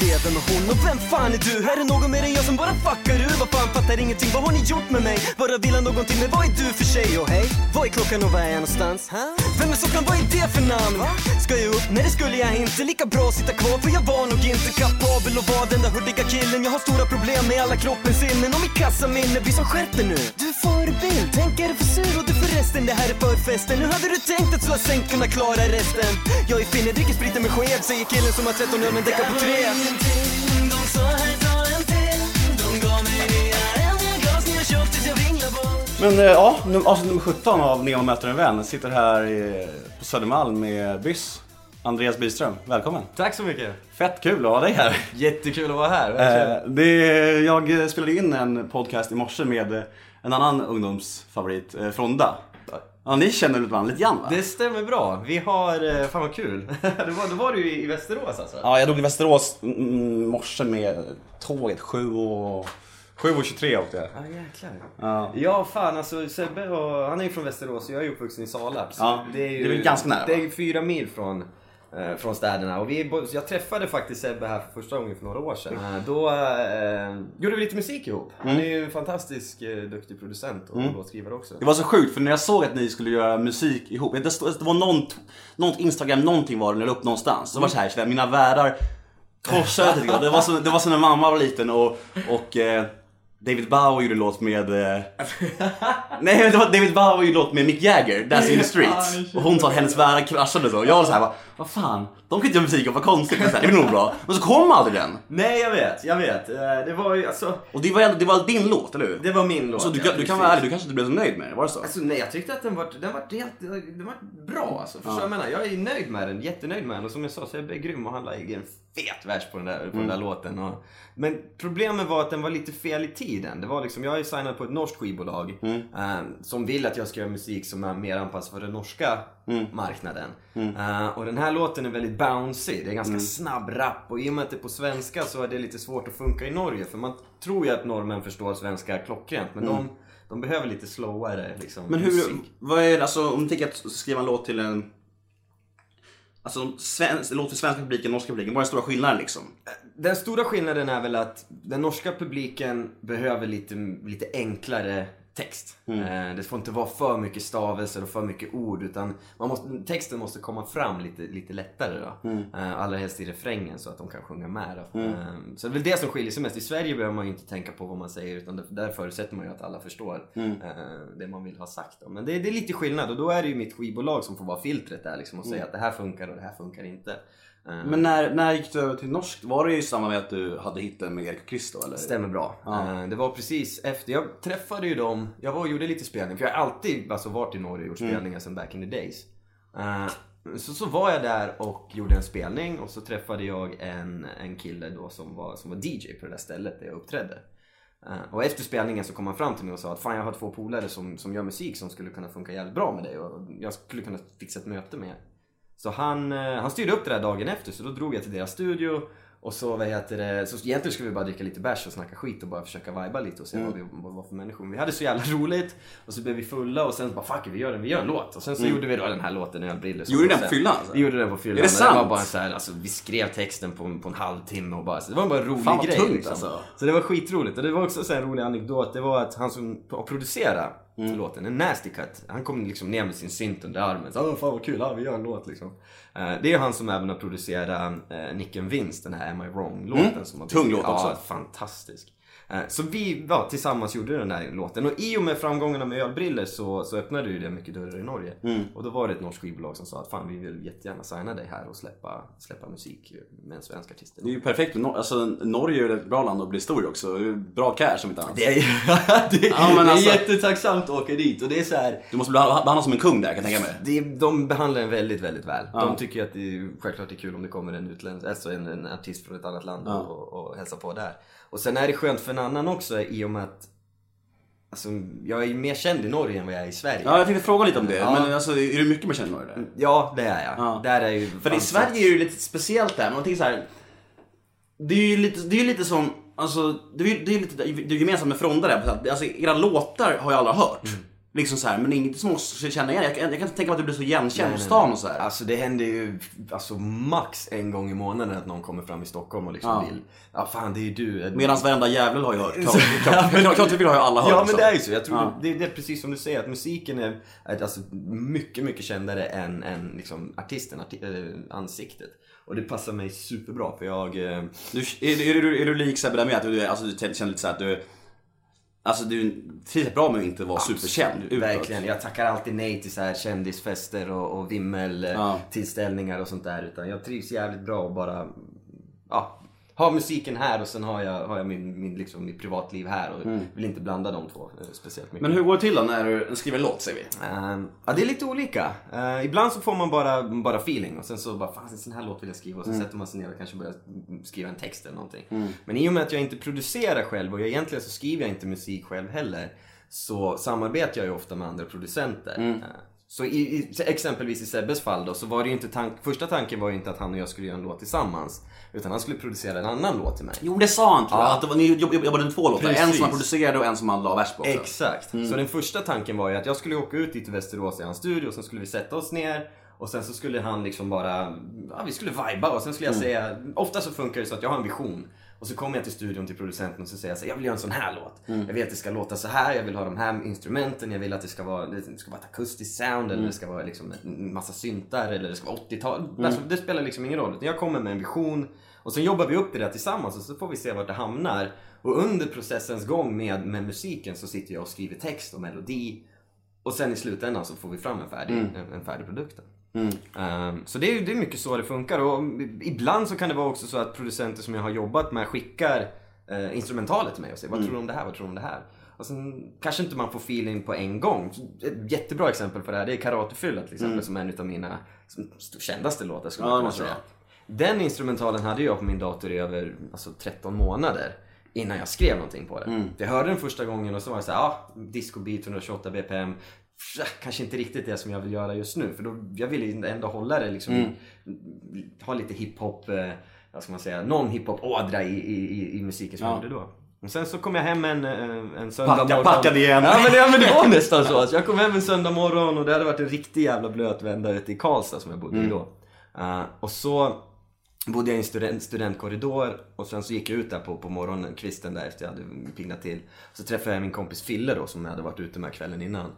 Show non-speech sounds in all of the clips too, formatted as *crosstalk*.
vem är hon och vem fan är du? Här är någon mer än jag som bara fuckar ur Vad fan fattar ingenting, vad har ni gjort med mig? Bara vill han någonting, men vad är du för tjej? Och hej, vad är klockan och var är jag någonstans? Vem är Sockran, vad är det för namn? Ska jag upp? Nej det skulle jag inte, lika bra att sitta kvar För jag var nog inte kapabel att vara den där hurtiga killen Jag har stora problem med alla kroppens sinnen och mitt kassaminne blir som skärp nu Du är förebild, tänk är du för sur och du förresten Det här är förfesten, hur hade du tänkt att slå sänk kunna klara resten? Jag är finne, dricker spriten med sked Säger killen som har 13 öl men däckar på tre Men eh, ja, num- avsnitt nummer 17 av Neon möter en vän. Sitter här på Södermalm med Byss. Andreas Byström, välkommen. Tack så mycket. Fett kul att ha dig här. Jättekul att vara här. Eh, det, jag spelade in en podcast i morse med en annan ungdomsfavorit, eh, Fronda. Ja, ni känner varandra lite grann va? Det stämmer bra. Vi har, eh, fan vad kul. *laughs* det var, då var du i Västerås alltså? Ja, jag drog till Västerås i mm, morse med tåget 7 och... 7 och 23 åkte jag. Ja jäklar. Ja. Ja fan alltså Sebbe och, han är ju från Västerås och jag är uppvuxen i Salarp. så Ja, det är, ju, det är väl ganska nära, Det är ju fyra mil från, från städerna. Och vi, jag träffade faktiskt Sebbe här för första gången för några år sedan. Eh, då eh, gjorde vi lite musik ihop. Han Mm. är ju en fantastisk eh, duktig producent och låtskrivare också. Det var så sjukt för när jag såg att ni skulle göra musik ihop, det, det var någon, något Instagram, någonting var det ni la upp någonstans. Så var det så här, mina världar korsade lite. Det var så när mamma var liten och, och eh, David Bowie gjorde låt med... Eh, nej, det var David Bowie gjorde låt med Mick Jagger, Dancing in the Streets. Och hon sa att hennes världar kraschade så. Jag var så här, vad, fan, de kan inte göra musik om, vad konstigt. Men så här, det blir nog bra. Men så kom aldrig den. Nej jag vet, jag vet. Eh, Det var ju alltså, Och det var, det var din låt, eller hur? det var min låt. Så du, ja, du kan vara ärlig, du kanske inte blev så nöjd med det, var det så? Alltså nej, jag tyckte att den var, den var helt, den var bra alltså. Förstår jag menar? Jag är nöjd med den, jättenöjd med den. Och som jag sa så är jag grym och han lägger en fet vers på den där, på den där låten. Och, men problemet var att den var lite fel i tiden. Det var liksom, jag är signad på ett norskt skivbolag eh, som vill att jag ska göra musik som är mer anpassad för den norska marknaden. Eh, och den här låten är väldigt bouncy, det är ganska snabb rap och i och med att det är på svenska så är det lite svårt att funka i Norge. För man tror ju att norrmän förstår svenska klockrent men de, de behöver lite sloware liksom, Men hur, musik. vad är det, alltså om du tänker att skriva en låt till en Alltså svensk, låt för svenska publiken, norska publiken, vad är den stora skillnaden liksom? Den stora skillnaden är väl att den norska publiken behöver lite, lite enklare text. Eh, Det får inte vara för mycket stavelser och för mycket ord utan man måste, texten måste komma fram lite, lite lättare då. Eh, Allra helst i refrängen så att de kan sjunga med då. Eh, Så det är väl det som skiljer sig mest. I Sverige behöver man ju inte tänka på vad man säger utan där förutsätter man ju att alla förstår eh, det man vill ha sagt. Då. Men det, det är lite skillnad och då är det ju mitt skivbolag som får vara filtret där liksom och säga att det här funkar och det här funkar inte. Eh, Men när, när gick du över till norskt? Var det i samband med att du hade hitten med Erik och Christo eller? Stämmer bra. Eh, Det var precis efter, jag träffade ju dem, jag var och gjorde lite spelning för jag har alltid alltså, varit i Norge och gjort spelningar sedan back in the days. Eh, Så, så var jag där och gjorde en spelning och så träffade jag en, en kille då som var, som var DJ på det där stället där jag uppträdde. Och efter spelningen så kom han fram till mig och sa att fan jag har två polare som, som gör musik som skulle kunna funka jävligt bra med dig och jag skulle kunna fixa ett möte med. Så han, eh, han styrde upp det där dagen efter så då drog jag till deras studio och så vad heter det, så egentligen skulle vi bara dricka lite bärs och snacka skit och bara försöka viba lite och se Mm. vad vi vad var för människor. Vi hade så jävla roligt och så blev vi fulla och sen bara fuck vi gör en, vi gör en låt. Och sen så gjorde vi då den här låten Ölbriller. Mm. Gjorde ni den på fyllan, alltså? Vi gjorde den på fyllan. Är det Men var sant? bara så här, alltså, vi skrev texten på, på en halvtimme och bara, så det var bara en rolig Fan, grej. tungt, liksom. alltså. Så det var skitroligt. Och det var också så en rolig anekdot. Det var att han som producerade Mm. låten, en nasty cut. Han kom liksom ner med sin synt under armen. Så, "Åh, fan vad kul, ja, vi gör en låt liksom. Eh, det är han som även har producerat uh, Nicken Vince, den här Am I Wrong-låten. Som har Mm. Tung låt också. Ja, fantastisk. Eh, Så vi ja, tillsammans gjorde den där låten och i och med framgångarna med ölbriller så, så öppnade ju det mycket dörrar i Norge. Mm. Och då var det ett norskt skivbolag som sa att fan vi vill jättegärna signa dig här och släppa, släppa musik med en svensk artist. Det är ju perfekt, Nor- alltså, Norge är ju ett bra land att bli stor i också. Bra cash om inte annat. Det är, *laughs* det, Ja, men det är alltså- jättetacksamt att åka dit och det är så här. Du måste bli behandlad som en kung där kan jag tänka mig. Det, de behandlar en väldigt, väldigt väl. Ja. De tycker att det är, självklart det är kul om det kommer en utländsk, alltså en, en artist från ett annat land Ja. och, och hälsar på där. Och sen är det skönt för en annan också i och med att Alltså, jag är ju mer känd i Norge än vad jag är i Sverige. Ja, jag tänkte fråga lite om det. Ja. Men alltså, är du mycket mer känd i Norge där? Ja, det är jag. Ja. Där är ju För i Sverige är det ju lite speciellt där, man tänker så här. Det är ju lite, det är lite som, alltså, det är ju det är lite det är gemensamt med Fronda där. Alltså era låtar har jag aldrig hört. Liksom så här, men inget som måste känna igen. Jag, kan- jag kan inte tänka mig att du blir så igenkänd på stan och så här. Alltså det händer ju alltså, max en gång i månaden att någon kommer fram i Stockholm och liksom Ja. vill Ja fan det är ju du. Medan varenda jävel har ju hört. *laughs* Klart- vi har ju alla hört. Ja men det är ju så. Jag tror Ja. det, det är precis som du säger att musiken är, är alltså, mycket, mycket kändare än, än liksom, artisten, arti äh, ansiktet. Och det passar mig superbra för jag... Eh, Du, är, är, du, är du lik Sebbe där med att du, alltså, du känner lite så här att du Alltså du trivs bra med att inte vara superkänd utåt. Verkligen. Jag tackar alltid nej till så här kändisfester och, och vimmel eh, Ja. tillställningar och sånt där. Utan jag trivs jävligt bra och bara ja, ha musiken här och sen har jag, har jag min, min, liksom, mitt privatliv här och vill inte blanda de två eh, speciellt mycket. Mm. Men hur går det till då när du skriver en låt säger vi? Ehm, ja, det är lite olika. Eh, ibland så får man bara, bara feeling och sen så bara, fan en sån här låt vill jag skriva och så sätter man sig ner och kanske börjar skriva en text eller någonting. Men i och med att jag inte producerar själv och jag, egentligen så skriver jag inte musik själv heller så samarbetar jag ju ofta med andra producenter. Eh, Så i, i, exempelvis i Sebbes fall då så var det ju inte tank, första tanken var ju inte att han och jag skulle göra en låt tillsammans. Utan han skulle producera en annan låt till mig. Jo det sa han tror jag. Ja. Att det var, ni jobb- jobbade med två låtar. En Precis. som han producerade och en som han la vers på. också. Exakt. Så den första tanken var ju att jag skulle åka ut dit till Västerås i hans studio och sen skulle vi sätta oss ner och sen så skulle han liksom bara, ja vi skulle viba och sen skulle jag säga, ofta så funkar det så att jag har en vision och så kommer jag till studion till producenten och så säger jag så här, jag vill göra en sån här låt. Jag vill att det ska låta så här, jag vill ha de här instrumenten, jag vill att det ska vara, det ska vara ett akustiskt sound eller det ska vara liksom en massa syntar eller det ska vara 80-tal. Alltså, det spelar liksom ingen roll. Utan jag kommer med en vision och sen jobbar vi upp det där tillsammans och så får vi se vart det hamnar. Och under processens gång med, med musiken så sitter jag och skriver text och melodi. Och sen i slutändan så får vi fram en färdig, en, en färdig produkt. Ehm, så det är, det är mycket så det funkar. Och ibland så kan det vara också så att producenter som jag har jobbat med skickar eh, instrumentalet till mig och säger vad tror du om det här, vad tror du om det här? Och sen kanske inte man får feeling på en gång. Ett jättebra exempel på det här det är Karatefylla till exempel som är en av mina kändaste låtar skulle Ja, man kunna säga. Den instrumentalen hade jag på min dator i över alltså, 13 månader innan jag skrev någonting på det. Jag hörde den första gången och så var det så här, ja, disco beat 128 bpm. Pff, Kanske inte riktigt det som jag vill göra just nu för då, jag ville ändå hålla det liksom, ha lite hiphop, eh, vad ska man säga, någon hiphop-ådra i, i, i, i musiken som Ja. jag gjorde då. Och sen så kom jag hem en, en, en söndag Packa- morgon. packade igen. Ja men, ja men det var *laughs* nästan så. Alltså, jag kom hem en söndag morgon och det hade varit en riktig jävla blöt vända ute i Karlstad som jag bodde i då. Eh, och så bodde jag i en student, studentkorridor och sen så gick jag ut där på, på morgonen, kvisten där efter jag hade pignat till. Så träffade jag min kompis Fille då som jag hade varit ute med kvällen innan.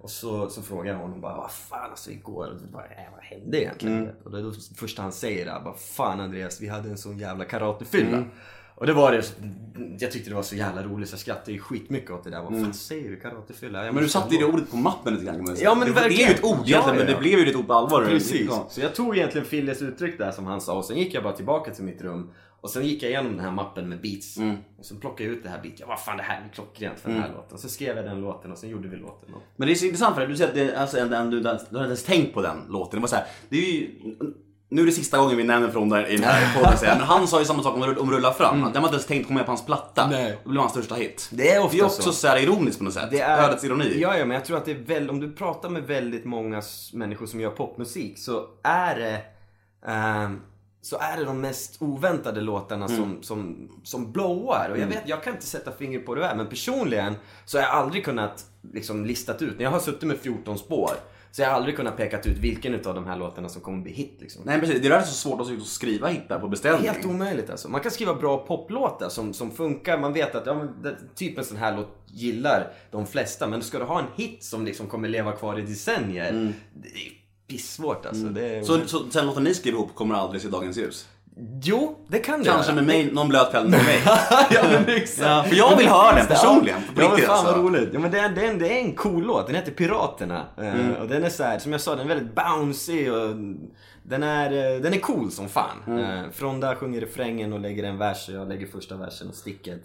Och så, så frågade jag honom bara, vad fan alltså igår, vad, äh, vad hände egentligen? Och det är då första han säger är bara, fan Andreas, vi hade en sån jävla karatefylla. Och det var det, jag tyckte det var så jävla roligt så jag skrattade ju skitmycket åt det där. Vad fan säger du karatefylla? Jag Men du satte ju det ordet på mappen lite grann. Ja, men det, det är ju ett ord Ja, egentligen ja, men ja. det blev ju ett ord på allvar. Precis. Ja. Så jag tog egentligen Filles uttryck där som han sa och sen gick jag bara tillbaka till mitt rum och sen gick jag igenom den här mappen med beats. Mm. Och sen plockade jag ut det här beatet. Jag vad fan det här är klockrent för den här låten. Och så skrev jag den låten och sen gjorde vi låten. Och... Men det är så intressant för det. Du säger att det, alltså, en, en, du, du har inte ens tänkt på den låten. Det var så här, det är ju, nu är det sista gången vi nämner från där i den här podden. Men han sa ju samma sak om, om Rulla fram. Att den var inte ens tänkt komma med på hans platta. Nej. Det blev hans största hit. Det är ofta Det är också så. så, här ironiskt på något sätt. Det är, Ödets ironi. Ja, ja, men jag tror att det är väl, om du pratar med väldigt många människor som gör popmusik så är det ehm, så är det de mest oväntade låtarna Mm. som, som, som blowar. Och jag vet, jag kan inte sätta fingret på det här, men personligen så har jag aldrig kunnat liksom listat ut, när jag har suttit med 14 spår, så jag har aldrig kunnat pekat ut vilken utav de här låtarna som kommer bli hit liksom. Nej precis, det är därför så svårt att skriva hittar på beställning. Helt omöjligt alltså. Man kan skriva bra poplåtar som, som funkar. Man vet att ja, men, typ en sån här låt gillar de flesta. Men ska du ha en hit som liksom kommer leva kvar i decennier. Det är pissvårt alltså. Det är... Så, så sen låten ni skrev ihop kommer aldrig se dagens ljus? Jo, det kan det Kanske göra. med mig, någon blöt kväll med mig. ja, men exakt. Ja, för jag vill höra den personligen, på Ja, men fan alltså. vad roligt. Ja, men det, är, det, är en, det är en cool låt. Den heter Piraterna. Eh, Mm. Och den är så här, som jag sa, den är väldigt bouncy och den är, eh, den är cool som fan. Mm. Eh, Fronda sjunger refrängen och lägger en vers och jag lägger första versen och sticket.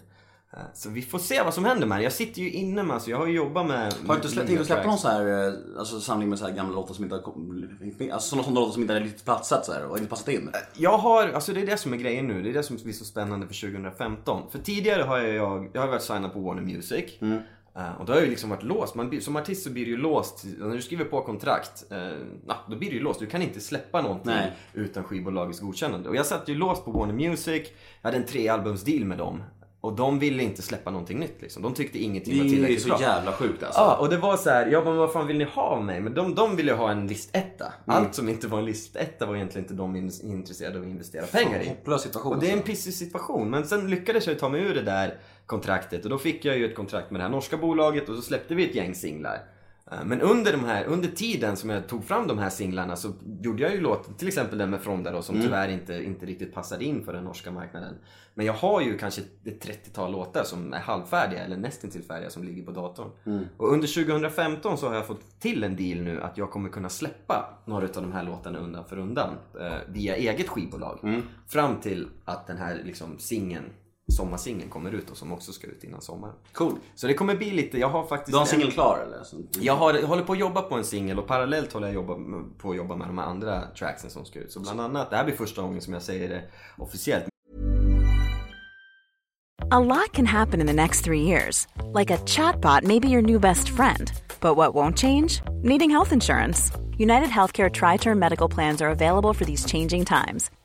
Eh, Så vi får se vad som händer med det. Jag sitter ju inne med, alltså, jag har ju jobbat med... Har du inte släppt, tänkt att släppa någon tracks. så här, eh, alltså, samling med så här gamla låtar som inte har alltså sådana, sådana låtar som inte har riktigt platsat så här, och inte passat in? Jag har, alltså det är det som är grejen nu. Det är det som blir så spännande för 2015. För tidigare har jag, jag, har varit signad på Warner Music. Mm. Eh, och då har jag ju liksom varit låst. Man, som artist så blir du ju låst. När du skriver på kontrakt, uh, då blir du ju låst. Du kan inte släppa någonting Nej. utan skivbolagets godkännande. Och jag satt ju låst på Warner Music. Jag hade en trealbumsdeal med dem. Och de ville inte släppa någonting nytt liksom. De tyckte ingenting var Det är tillräckligt så bra. jävla sjukt alltså. Ja, och det var så här, ja men vad fan vill ni ha av mig? Men de, de ville ju ha en listetta. Mm. Allt som inte var en listetta var egentligen inte de in- intresserade av att investera pengar i. Hopplös situation. Och det är en alltså. pissig situation. Men sen lyckades jag ta mig ur det där kontraktet och då fick jag ju ett kontrakt med det här norska bolaget och så släppte vi ett gäng singlar. Eh, Men under, de här, under tiden som jag tog fram de här singlarna så gjorde jag ju låt, till exempel den med Fronda då, som tyvärr inte, inte riktigt passade in för den norska marknaden. Men jag har ju kanske ett 30-tal låtar som är halvfärdiga eller nästintill färdiga som ligger på datorn. Och under 2015 så har jag fått till en deal nu att jag kommer kunna släppa några av de här låtarna undan för undan eh, via eget skivbolag. Fram till att den här liksom singeln, sommarsingeln kommer ut och som också ska ut innan sommaren. Cool. Så det kommer bli lite, jag har faktiskt Du har en singel klar eller? Jag, har, jag håller på att jobba på en singel och parallellt håller jag jobba, på att jobba med de här andra tracksen som ska ut. Så bland annat, det här blir första gången som jag säger det officiellt. A lot can happen in the next three years. Like a chatbot may be your new best friend. But what won't change? Needing health insurance. United Healthcare Tri Term Medical Plans are available for these changing times.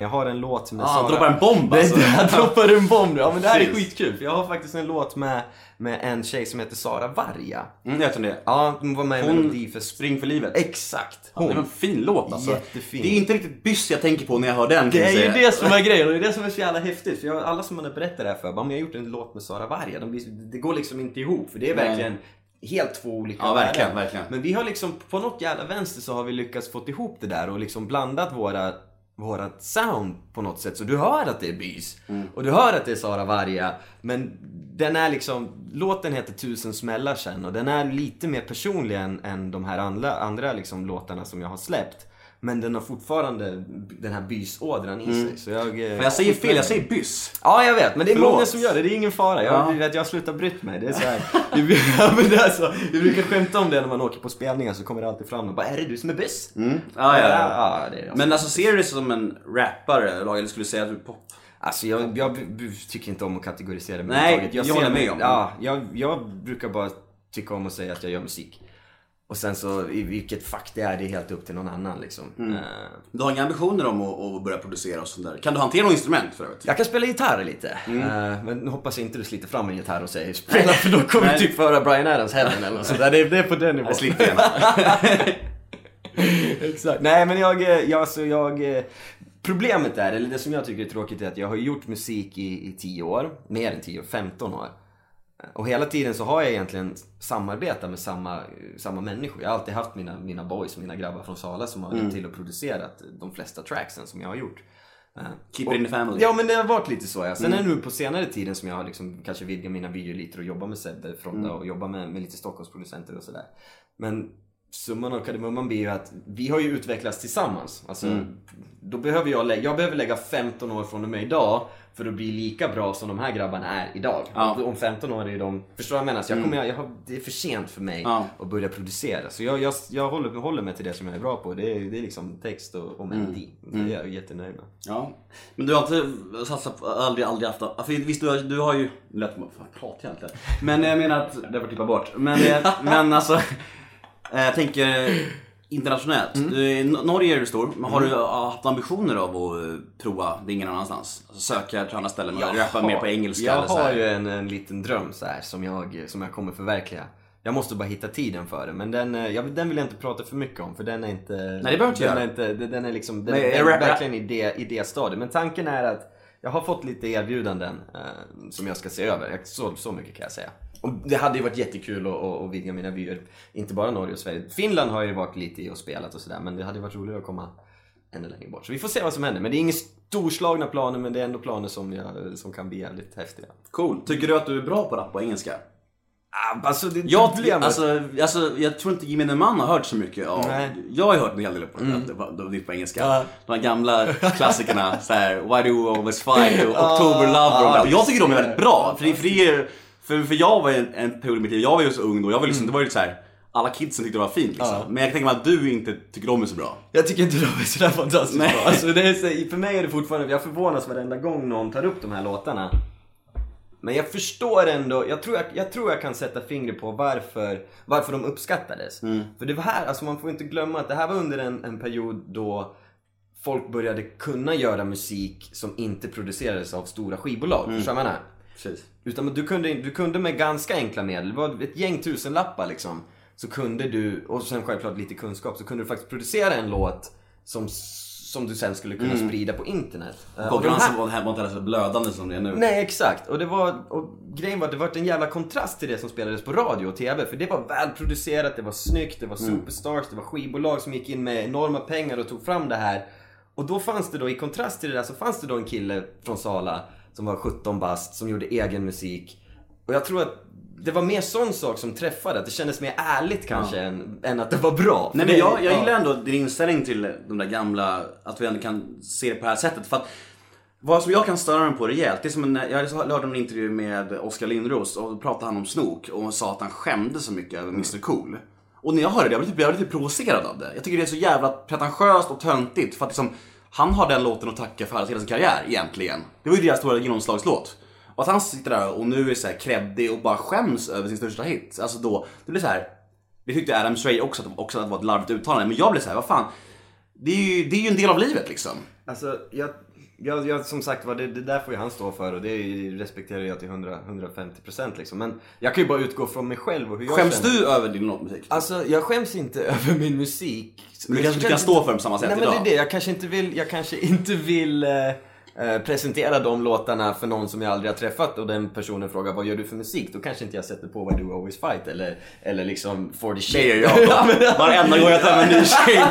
Jag har en låt med Ah, Sara... han droppar en bomb alltså. *laughs* Jag droppar en bomb nu. Ja men det här är skitkul. För jag har faktiskt en låt med, med en tjej som heter Sara Varga. Mm, jag om det. Ja, hon var med i Hon Melodi för... Spring för livet. Exakt! Ja, det är en fin låt alltså. Jättefin. Det är inte riktigt byss jag tänker på när jag hör den Det är ju det som är grejen och det är det som är så jävla häftigt. För jag, alla som man har berättat det här för, bara, men jag har gjort en låt med Sara Varga. De det går liksom inte ihop. För det är Nej. verkligen helt två olika Ja, verkligen, verkligen. Men vi har liksom, på något jävla vänster så har vi lyckats få ihop det där och liksom blandat våra vårat sound på något sätt. Så du hör att det är bys. Mm. Och du hör att det är Sara Varga. Men den är liksom, låten heter Tusen smällar sen och den är lite mer personlig än, än de här andra, andra liksom låtarna som jag har släppt. Men den har fortfarande den här bysådran i sig. Så jag, eh, Mm. jag säger fel, jag säger byss. Ja, jag vet. Men det är Förlåt. många som gör det. Det är ingen fara. Jag, Ja. vet, jag har slutat brytt mig. Det är så här. *laughs* Vi, det är så, vi brukar skämta om det när man åker på spelningar så kommer det alltid fram och bara Är det du som är buss? Mm. Ja, ja, ja. ja, det det. Men alltså ser du dig som en rappare eller skulle du säga att du är pop? Alltså jag, jag tycker inte om att kategorisera mig Nej, jag ser håller mig- med om det. Ja, jag, jag brukar bara tycka om att säga att jag gör musik. Och sen så i vilket fack det är, det är helt upp till någon annan liksom. Mm. Eh, Du har inga ambitioner om att, att börja producera och sånt där? Kan du hantera något instrument för övrigt? Jag kan spela gitarr lite. Mm. Eh, men hoppas inte du sliter fram en gitarr och säger spela för då kommer du typ föra Brian Adams Heaven eller något sånt där. Det, är- det är på den nivån. Jag. *laughs* Exakt. Nej men jag, eh, jag, alltså jag... Problemet är, eller det som jag tycker är tråkigt är att jag har gjort musik i, i 10 år. Mer än 10, 15 år. Och hela tiden så har jag egentligen samarbetat med samma, samma människor. Jag har alltid haft mina, mina boys, mina grabbar från Sala som har hjälpt till och producerat de flesta tracksen som jag har gjort. Eh, Keep och- it in the family. Ja men det har varit lite så ja. Sen är det nu på senare tiden som jag har liksom kanske vidgat mina vyer lite och jobbat med Sebbe Fronda och jobbat med, med lite Stockholmsproducenter och sådär. Men summan av kardemumman blir ju att vi har ju utvecklats tillsammans. Alltså, då behöver jag, lä- jag behöver lägga 15 år från och med idag för att bli lika bra som de här grabbarna är idag. Ja. Om 15 år är de, förstår du vad jag menar? Så jag kommer, jag har, det är för sent för mig Ja. att börja producera. Så jag, jag, jag håller, håller mig till det som jag är bra på. Det är, det är liksom text och, och melodi. Det är jag jättenöjd med. Ja. Men du har inte satsat på, aldrig, aldrig haft, för visst du har, du har ju, lätt fan pratar jag egentligen? Men jag menar att, det får klippa bort. Men, eh, men alltså, jag tänker internationellt. Du, I N- Norge är du stor, men har du haft ambitioner av att eh, prova det ingen annanstans? Alltså söka till andra ställen och rappa mer på engelska Jag eller så har här. ju en, en liten dröm så här, som, jag, som jag kommer förverkliga. Jag måste bara hitta tiden för det. Men den, eh, jag, den vill jag inte prata för mycket om för den är inte... det behöver du inte den är inte den, den är liksom, den Men är är verkligen i det, i det stadiet. Men tanken är att jag har fått lite erbjudanden eh, som jag ska se över. Så, så mycket kan jag säga. Och det hade ju varit jättekul att, att, att vidga mina vyer. Inte bara Norge och Sverige. Finland har jag ju varit lite i och spelat och sådär. Men det hade varit roligare att komma ännu längre bort. Så vi får se vad som händer. Men det är inga storslagna planer men det är ändå planer som, jag, som kan bli jävligt häftiga. Cool. Tycker du att du är bra på rappa på engelska? Ah, Alltså det Jag, problemet- alltså, alltså, jag tror inte gemene man har hört så mycket av... Nej. Jag har hört en hel del på, mm. på, på, på engelska. Ja. De här gamla klassikerna, så här, Why do you always fight? och *laughs* October Love. Och jag tycker de är väldigt bra. För, det- för, det är, för, för jag var en, en period i mitt liv, jag var ju så ung då, jag var liksom, det var ju så här. alla kidsen tyckte det var fint liksom. Ja. Men jag kan tänka mig att du inte tycker om det så bra. Jag tycker inte de är sådär fantastiskt Nej. bra. Alltså, det är så, för mig är det fortfarande, jag förvånas varenda gång någon tar upp de här låtarna. Men jag förstår ändå, jag tror jag, jag, tror jag kan sätta fingret på varför, varför de uppskattades. För det var här, alltså man får inte glömma att det här var under en, en period då folk började kunna göra musik som inte producerades av stora skivbolag. Förstår du vad jag menar? Precis. Utan du kunde, du kunde med ganska enkla medel, det var ett gäng tusenlappar liksom. Så kunde du, och sen självklart lite kunskap, så kunde du faktiskt producera en låt som, som du sen skulle kunna sprida på internet. Eh, Konkurrensen här- var här var inte så blödande som det är nu. Nej exakt, och det var, och grejen var att det var en jävla kontrast till det som spelades på radio och TV. För det var välproducerat, det var snyggt, det var superstars, det var skivbolag som gick in med enorma pengar och tog fram det här. Och då fanns det då, i kontrast till det där, så fanns det då en kille från Sala som var 17 bast, som gjorde egen musik. Och jag tror att det var mer sån sak som träffade, att det kändes mer ärligt kanske än, än att det var bra. Nej men jag, jag ja. gillar ändå din inställning till de där gamla, att vi ändå kan se det på det här sättet. För att vad som jag kan störa mig på rejält, det är som en, jag hörde en intervju med Oskar Lindros och då pratade han om Snook och sa att han skämde så mycket över Mr Cool. Och när jag hörde det, jag blev, typ, jag blev typ provocerad av det. Jag tycker det är så jävla pretentiöst och töntigt för att liksom, han har den låten att tacka för hela sin karriär egentligen. Det var ju deras stora genomslagslåt. Och att han sitter där och nu är så här kreddig och bara skäms över sin största hit. Alltså då, det blir så här. Det tyckte Adam Stray också, att, också att det var ett larvigt uttalande. Men jag blev så här, vad fan. Det är, ju, det är ju en del av livet liksom. Alltså, jag, jag, jag, som sagt var, det, det där får ju han stå för och det respekterar jag till 100, 150% liksom. Men jag kan ju bara utgå från mig själv och hur jag Skäms känner. du över din låtmusik? Alltså, jag skäms inte *laughs* över min musik. Men du kanske inte kan stå för den på samma sätt Nej, men det idag? är det. Jag kanske inte vill, jag kanske inte vill eh, eh, presentera de låtarna för någon som jag aldrig har träffat och den personen frågar vad gör du för musik? Då kanske inte jag sätter på Why Do I Always Fight eller, eller liksom For the Shit. Det gör jag. *laughs* Ja, men- Varenda gång jag tar en ny tjej.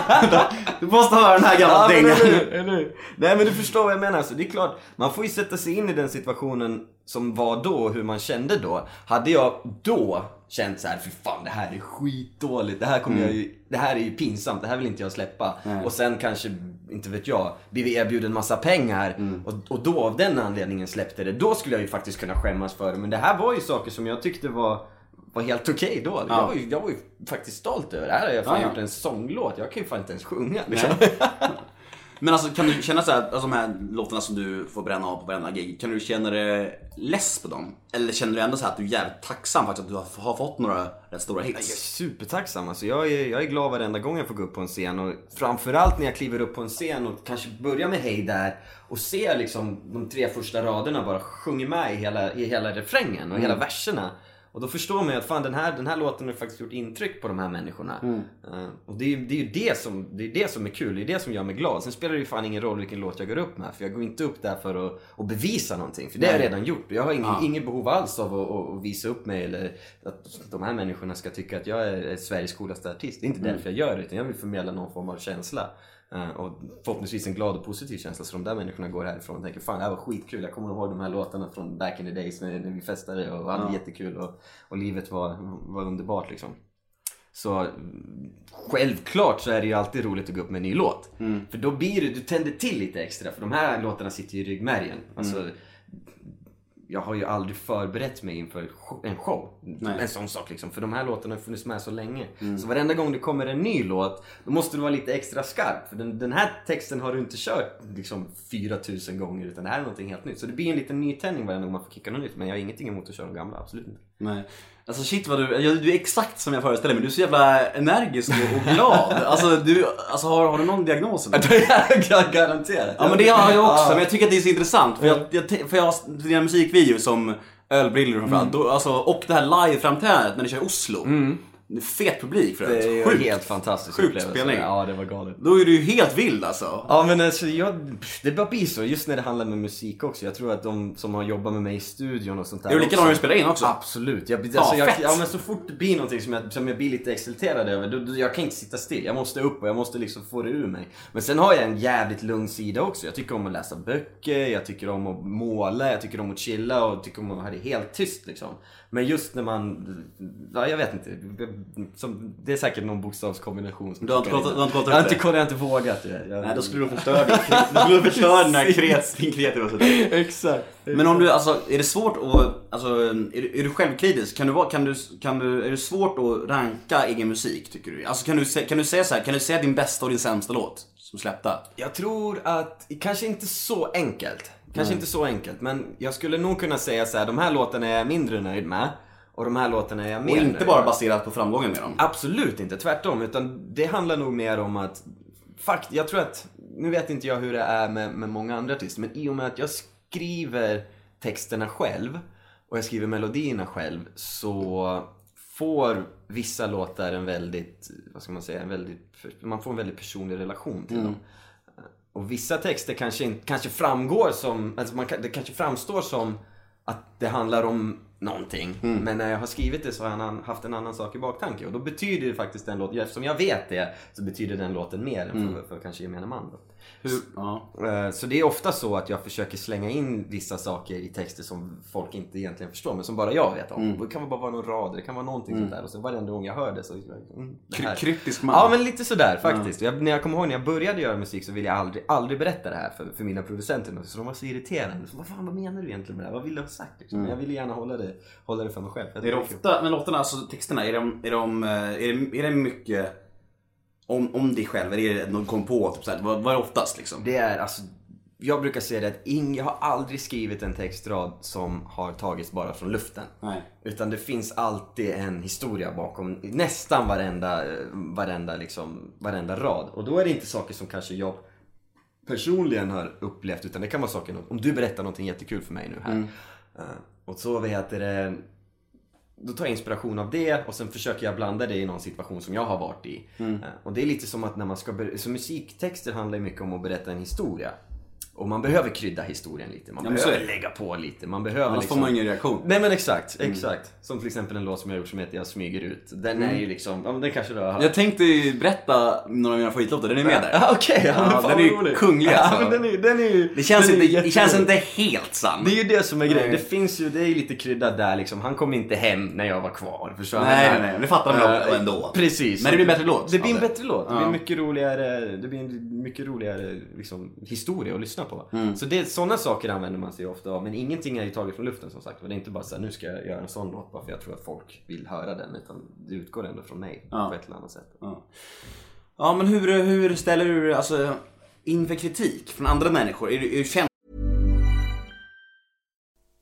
Du måste höra den här gamla Ja, dängan. Nej men du förstår vad jag menar. Alltså, det är klart, man får ju sätta sig in i den situationen som var då och hur man kände då. Hade jag då känt så här, för fan det här är skitdåligt, det här, kommer jag ju, det här är ju pinsamt, det här vill inte jag släppa. Och sen kanske, inte vet jag, blivit erbjuden massa pengar och, och då av den anledningen släppte det. Då skulle jag ju faktiskt kunna skämmas för det. Men det här var ju saker som jag tyckte var var helt okej då. Jag, var ju, jag var ju faktiskt stolt över det. Här har jag fan Ja, ja. gjort en sånglåt. Jag kan ju fan inte ens sjunga. Liksom. *laughs* Men alltså kan du känna så här, alltså de här låtarna som du får bränna av på varenda gig, kan du känna dig less på dem? Eller känner du ändå så här att du är jävligt tacksam faktiskt att du har, fått några rätt stora Jag är hits? supertacksam. Alltså jag, är, jag är glad varenda gång jag får gå upp på en scen. Och framförallt när jag kliver upp på en scen och kanske börjar med Hej där och ser liksom de tre första raderna bara sjunger med i hela, i hela refrängen och hela verserna. Och då förstår man ju att fan den här, den här låten har faktiskt gjort intryck på de här människorna. Eh, och det är, det är ju det som, det är det som är kul, det är det som gör mig glad. Sen spelar det ju fan ingen roll vilken låt jag går upp med. För jag går inte upp där för att, att bevisa någonting. För det har jag redan gjort. Jag har ingen, ingen behov alls av att, att, visa upp mig eller att de här människorna ska tycka att jag är Sveriges coolaste artist. Det är inte därför jag gör det, utan jag vill förmedla någon form av känsla. Eh, och förhoppningsvis en glad och positiv känsla så de där människorna går härifrån och tänker fan det här var skitkul. Jag kommer ihåg de här låtarna från back in the days när, när vi festade och hade jättekul och, och livet var, var underbart liksom. Så mm, självklart så är det ju alltid roligt att gå upp med en ny låt. För då blir det, du tänder till lite extra för de här låtarna sitter ju i ryggmärgen. Alltså, jag har ju aldrig förberett mig inför en show. En sån sak liksom. För de här låtarna har funnits med så länge. Så varenda gång det kommer en ny låt, då måste du vara lite extra skarp. För den, den här texten har du inte kört liksom 4000 gånger, utan det här är någonting helt nytt. Så det blir en liten nytändning varenda gång man får kicka något nytt. Men jag har ingenting emot att köra de gamla, absolut inte. Nej. Alltså shit vad du, ja, du är exakt som jag föreställer mig. Du är så jävla energisk och, och glad. *laughs* Alltså, du, alltså har, har du någon diagnos? eller? *laughs* Garanterat. Ja men det har jag också, men jag tycker att det är så intressant. För jag, jag, för jag har dina musikvideos som Ölbrillor framförallt, Mm. då, alltså, och det här liveframträdandet när ni kör i Oslo. Är fet publik för Det är Sjukt. helt fantastisk Sjukt upplevelse. spelning. Ja, det var galet. Då är du ju helt vild alltså. Ja men alltså jag, det bara blir så, just när det handlar med musik också. Jag tror att de som har jobbat med mig i studion och sånt där Är du likadan när du spelar in också? Absolut. Jag, alltså, jag, fett. ja, men så fort det blir någonting som jag, som jag blir lite exalterad över, då, då, jag kan inte sitta still. Jag måste upp och jag måste liksom få det ur mig. Men sen har jag en jävligt lugn sida också. Jag tycker om att läsa böcker, jag tycker om att måla, jag tycker om att chilla och tycker om att ha det helt tyst liksom. Men just när man, ja jag vet inte, som, det är säkert någon bokstavskombination som Du har inte kollat- du har inte kollat upp Jag har inte det? jag har inte vågat det. Jag, Nej, då skulle du förstöra din, då skulle du förstöra den här kreat- din kreativa sida. *laughs* Exakt. Men om du, alltså, är det svårt att, alltså, är du, är du självkritisk? Kan du vara, kan du, kan du, är det svårt att ranka egen musik tycker du? Alltså kan du, kan du säga så här, kan du säga din bästa och din sämsta låt som släppta? Jag tror att, kanske inte så enkelt. Kanske inte så enkelt, men jag skulle nog kunna säga så här: de här låtarna är jag mindre nöjd med. Och de här låtarna är jag mer Och inte nöjd bara med. baserat på framgången med dem? Absolut inte, tvärtom. Utan det handlar nog mer om att, fakt, jag tror att, nu vet inte jag hur det är med, med många andra artister, men i och med att jag skriver texterna själv och jag skriver melodierna själv så får vissa låtar en väldigt, vad ska man säga, en väldigt, man får en väldigt personlig relation till dem. Och vissa texter kanske, kanske framgår som, alltså man, det kanske framstår som att det handlar om någonting. Men när jag har skrivit det så har jag haft en annan sak i baktanke. Och då betyder det faktiskt den låten, eftersom jag vet det, så betyder den låten mer än för, för kanske gemene man. Då. Hur, ja. Eh, Så det är ofta så att jag försöker slänga in vissa saker i texter som folk inte egentligen förstår, men som bara jag vet om. Det kan bara vara någon rad, det kan vara någonting sånt där. Och så varenda gång jag hör det så... Mm, det kryptisk man. Ja, men lite sådär faktiskt. Jag, när jag kommer ihåg när jag började göra musik så ville jag aldrig, aldrig berätta det här för, för mina producenter. Så de var så irriterande. Så, vad fan, vad menar du egentligen med det här? Vad vill du ha sagt? Liksom? Men jag ville gärna hålla det, hålla det för mig själv. Är det ofta, men låtarna, alltså texterna, är de, är de, eh, är det, är det mycket om, om dig själv? Eller är det någon kom på? Typ såhär, vad, vad är det oftast liksom? Det är alltså, jag brukar säga det att ing, jag har aldrig skrivit en textrad som har tagits bara från luften. Nej. Utan det finns alltid en historia bakom nästan varenda, varenda, liksom, varenda rad. Och då är det inte saker som kanske jag personligen har upplevt utan det kan vara saker, om du berättar någonting jättekul för mig nu här. Eh, och så heter det, då tar jag inspiration av det och sen försöker jag blanda det i någon situation som jag har varit i. Eh, Och det är lite som att när man ska, så musiktexter handlar ju mycket om att berätta en historia. Och man behöver krydda historien lite, man Ja, behöver lägga på lite, man behöver Annars får man ingen reaktion. Nej men exakt, exakt. Som till exempel en låt som jag har gjort som heter Jag smyger ut. Den är ju liksom, ja men den kanske du har hört. Jag tänkte berätta några av mina favoritlåtar, den är med där. Ja, *laughs* Okej, ja, men Ja, fan den är ju kunglig, Ja, alltså. men den är, den är ju... Det känns, den är inte, det känns inte helt sant. Det är ju det som är grejen. Det finns ju, det är ju lite kryddat där liksom. Han kom inte hem när jag var kvar. Förstår? Nej, nej, nej. Det fattar man Eh, ändå. Precis. Men det blir en bättre låt Det blir en bättre låt. Det Ja. blir en mycket roligare, det blir en mycket roligare liksom, historia att lyssna på. Mm. Så det, sådana saker använder man sig ofta av. Men ingenting är ju taget från luften som sagt. Och det är inte bara så här, nu ska jag göra en sån låt bara för jag tror att folk vill höra den. Utan det utgår ändå från mig Ja. på ett eller annat sätt. Ja. ja men hur, hur ställer du dig alltså, inför kritik från andra människor? Är du, är du känd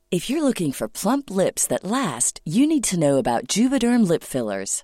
If you're looking for plump lips that last, you need to know about Juvederm lip fillers.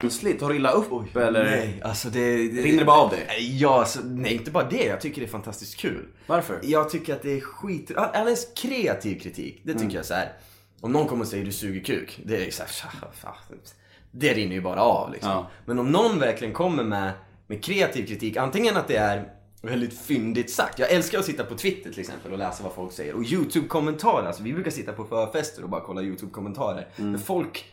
känslig? Tar du illa upp eller? Nej, alltså det... det Rinner det bara av dig? Ja, alltså, nej inte bara det. Jag tycker det är fantastiskt kul. Varför? Jag tycker att det är skit... all- Alldeles kreativ kritik. Det tycker Mm. jag så här. Om någon kommer och säger du suger kuk. Det är så här. Det rinner ju bara av liksom. Ja. Men om någon verkligen kommer med, med kreativ kritik. Antingen att det är Väldigt fyndigt sagt. Jag älskar att sitta på Twitter till exempel och läsa vad folk säger. Och YouTube-kommentarer. Alltså, vi brukar sitta på förfester och bara kolla YouTube-kommentarer. Mm. Men folk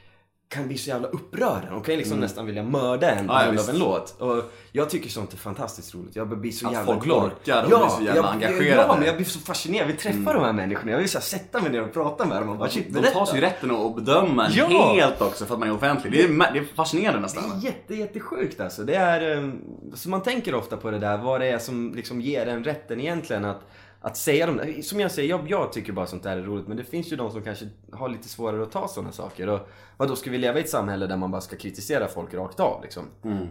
kan bli så jävla upprörda. De kan ju liksom nästan vilja mörda en på Ja, ja, av en låt. Och jag tycker sånt är fantastiskt roligt. Jag blir så Att jävla folk glad. orkar och blir så jävla jag, engagerade. Mm. Ja, men jag blir så fascinerad. Jag vill träffa de här människorna. Jag vill så sätta mig ner och prata med dem och bara shit, De tar sig rätten att bedöma en Ja. helt också för att man är offentlig. Det är, det är fascinerande Det nästan. är jätte, jättesjukt alltså. Det är, eh, så man tänker ofta på det där, vad det är som liksom ger en rätten egentligen att, att säga de där. Som jag säger, jag, jag tycker bara sånt där är roligt men det finns ju de som kanske har lite svårare att ta sådana saker. Och vad då ska vi leva i ett samhälle där man bara ska kritisera folk rakt av liksom?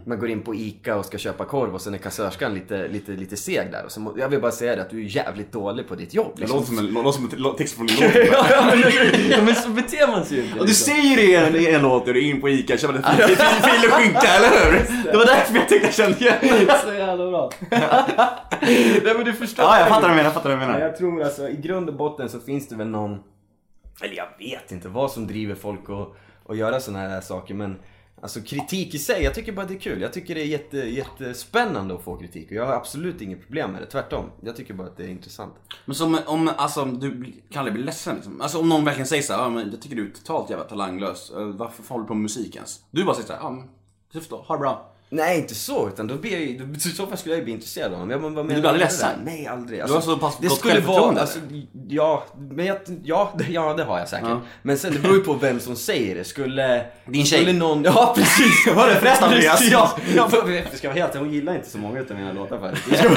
Man går in på ICA och ska köpa korv och sen är kassörskan lite, lite, lite seg där. Och så må, jag vill bara säga det att du är jävligt dålig på ditt jobb. Det Liksom. låter som en, låter som en text från en *laughs* låt. ja, men, ja, men så beter man sig ju inte. Och du liksom. säger det i en, i en låt, du är in på ICA och köper en *laughs* fil fil och skinka, eller hur? Det var därför jag tänkte jag kände igen. Så jävla bra. *laughs* Nej men du förstår. Ja, jag fattar vad du menar, jag fattar vad du Ja, menar. jag tror alltså i grund och botten så finns det väl någon, eller jag vet inte vad som driver folk att, att göra sådana här saker men Alltså kritik i sig, jag tycker bara det är kul. Jag tycker det är jätte, jättespännande att få kritik och jag har absolut inget problem med det. Tvärtom. Jag tycker bara att det är intressant. Men som om, alltså du blir- kan aldrig bli ledsen liksom. Alltså om någon verkligen säger såhär, ja men jag tycker du är totalt jävla talanglös. Eh, varför håller du på med musik ens? Du bara säger såhär, ja men då, ha det bra. Nej inte så, utan då blir jag då- i så fall skulle jag ju bli intresserad av honom. Jag, men, vad du menar blir aldrig ledsen? Nej aldrig. har så pass det gott skulle vara, alltså, ja, men jag, ja, det- ja det har jag säkert. Ja. Men sen det beror ju på vem som säger det. Skulle, Din tjej. skulle någon, ja precis. Var det förresten, Andreas? *laughs* Ja. ja. för- Jag ska vara helt hon gillar inte så många utav mina låtar faktiskt. *laughs*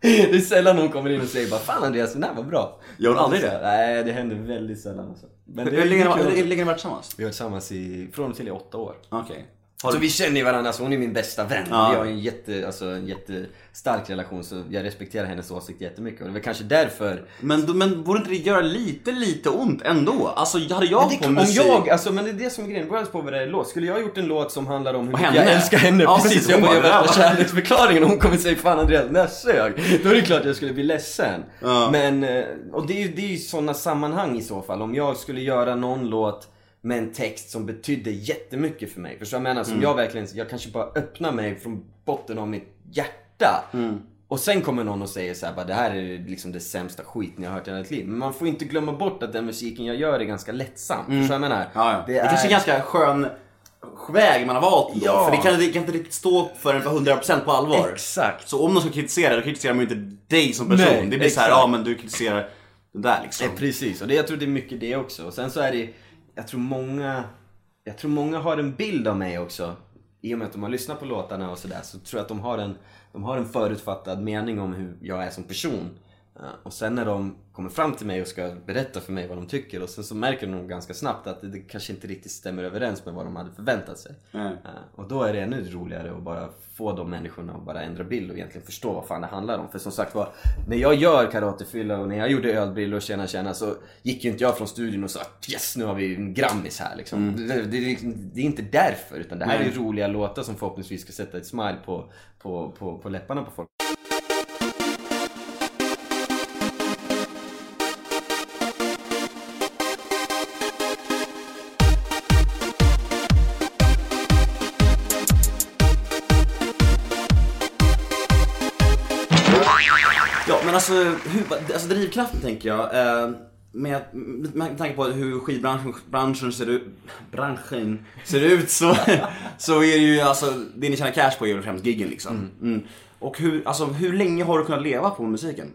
*laughs* Det är sällan någon kommer in och säger bara Fan Andreas, den här var bra. Gör hon aldrig det? Nej, det händer väldigt sällan alltså. Men Hur länge har också. hur länge har ni varit tillsammans? Vi har varit tillsammans i, från och till i åtta år. Okej. Så vi känner ju varandra, alltså hon är min bästa vän. Ja. Vi har en, jätte, alltså, en jättestark relation så jag respekterar hennes åsikt jättemycket. Och det väl kanske därför Men, men borde inte det göra lite, lite ont ändå? Alltså hade jag det, på om musik... jag, alltså, men det är det som är grejen, det beror på vad det är låt. Skulle jag ha gjort en låt som handlar om hur henne? jag älskar henne, Ja, precis, precis. jag bara gör värsta kärleksförklaringen och hon kommer säga fan Andreas, den där sög. Då är det klart att jag skulle bli ledsen. Ja. Men, eh, och det är ju det är ju sådana sammanhang i så fall. Om jag skulle göra någon låt med en text som betydde jättemycket för mig. Förstår du vad jag menar? Som Mm. jag verkligen, jag kanske bara öppnar mig från botten av mitt hjärta. Mm. Och sen kommer någon och säger så här, bara, det här är liksom det sämsta skiten jag har hört i hela mitt liv. Men man får inte glömma bort att den musiken jag gör är ganska lättsam. Förstår du vad jag menar? Mm. Ja, ja. Det, kanske är en ganska skön väg man har valt då. Ja. För det kan, det kan inte riktigt stå för en för 100% på allvar. Exakt. Så om någon ska kritisera, då kritiserar man ju inte dig som person. Nej, det blir så här, exakt. ja men du kritiserar det där liksom. Eh, precis, och det, jag tror det är mycket det också. Och sen så är det, jag tror många, jag tror många har en bild av mig också. I och med att de har lyssnat på låtarna och sådär så tror jag att de har en, de har en förutfattad mening om hur jag är som person. Eh, Och sen när de kommer fram till mig och ska berätta för mig vad de tycker och sen så märker de ganska snabbt att det, kanske inte riktigt stämmer överens med vad de hade förväntat sig. Eh, Och då är det ännu roligare att bara få de människorna att bara ändra bild och egentligen förstå vad fan det handlar om. För som sagt var, när jag gör karatefylla och när jag gjorde ölbrillor och tjena tjena så gick ju inte jag från studion och sa yes nu har vi en grammis här liksom. Det, det, det, är det är inte därför utan det här är ju roliga låtar som förhoppningsvis ska sätta ett smile på, på, på, på läpparna på folk. Alltså, hur, alltså drivkraften tänker jag. Eh, med, med tanke på hur skivbranschen branschen ser ut, branschen ser ut så, *laughs* så är det ju alltså, det ni tjänar cash på är ju främst giggen liksom. Mm. Och hur, alltså, hur länge har du kunnat leva på musiken?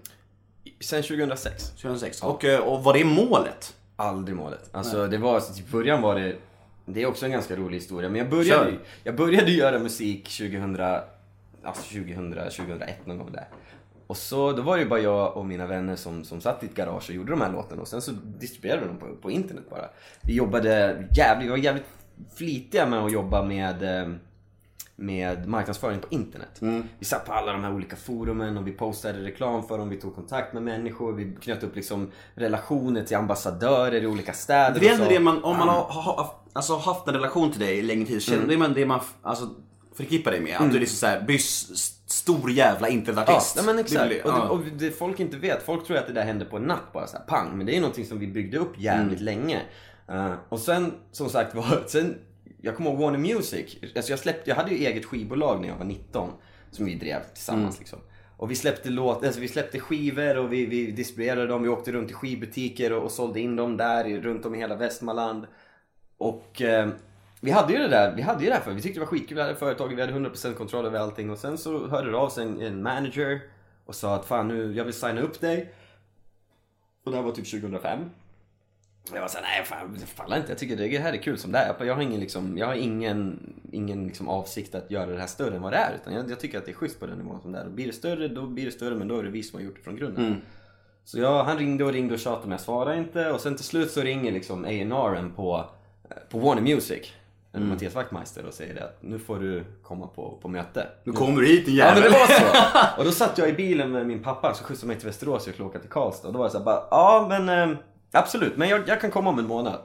Sen 2006. 2006. Och, eh, och vad är målet? Aldrig målet. Alltså det var, alltså, till början var det, det är också en ganska rolig historia. Men jag Kör. började, ju- jag började göra musik 2000, alltså 2000, 2001 någon gång där. Och så, då var det ju bara jag och mina vänner som, som satt i ett garage och gjorde de här låtarna och sen så distribuerade vi dem på, på internet bara. Vi jobbade jävligt, vi var jävligt flitiga med att jobba med eh, med marknadsföring på internet. Vi satt på alla de här olika forumen och vi postade reklam för dem, vi tog kontakt med människor, vi knöt upp liksom relationer till ambassadörer i olika städer. Det är ändå det man, om man har, har alltså, haft en relation till dig i längre tid, så känner det man det man alltså, förknippar dig med. Att du är liksom såhär, byss, st- stor jävla Ja, internetartist. nej, men exakt. Det och, det, ja. och det folk inte vet, folk tror att det där hände på en natt bara så här, pang. Men det är någonting som vi byggde upp jävligt Mm. länge. Eh, och sen, som sagt var, *laughs* sen, jag kommer ihåg Warner Music. Alltså jag släppte, jag hade ju eget skivbolag när jag var 19. som vi drev tillsammans liksom. Och vi släppte, låt, alltså vi släppte skivor och vi, vi distribuerade dem. Vi åkte runt i skivbutiker och, och sålde in dem där runt om i hela Västmanland. Och eh, vi hade ju det där, vi hade ju det här för vi tyckte det var skitkul, vi hade företag, vi hade 100% kontroll över allting och sen så hörde det av sig en, en manager och sa att fan nu, jag vill signa upp dig. Och det här var typ 2005. Jag var såhär, nej fan, det fallar inte. Jag tycker det här är kul som det är. Jag har ingen, liksom, jag har ingen, ingen liksom avsikt att göra det här större än vad det är. Utan jag, jag tycker att det är schysst på den nivån som det är. Och blir det större, då blir det större. Men då är det vi som har gjort det från grunden. Så jag, han ringde och ringde och tjatade men jag svarade inte. Och sen till slut så ringer liksom A&R'n på, på Warner Music. Mm. Mattias Wachtmeister och säger det att nu får du komma på, på möte. Nu kommer du hit din Ja jävel. men det var så. *laughs* Och då satt jag i bilen med min pappa så skjutsade mig till Västerås och jag skulle åka till Karlstad. Och då var jag såhär bara, ja men eh, absolut, men jag, jag kan komma om en månad.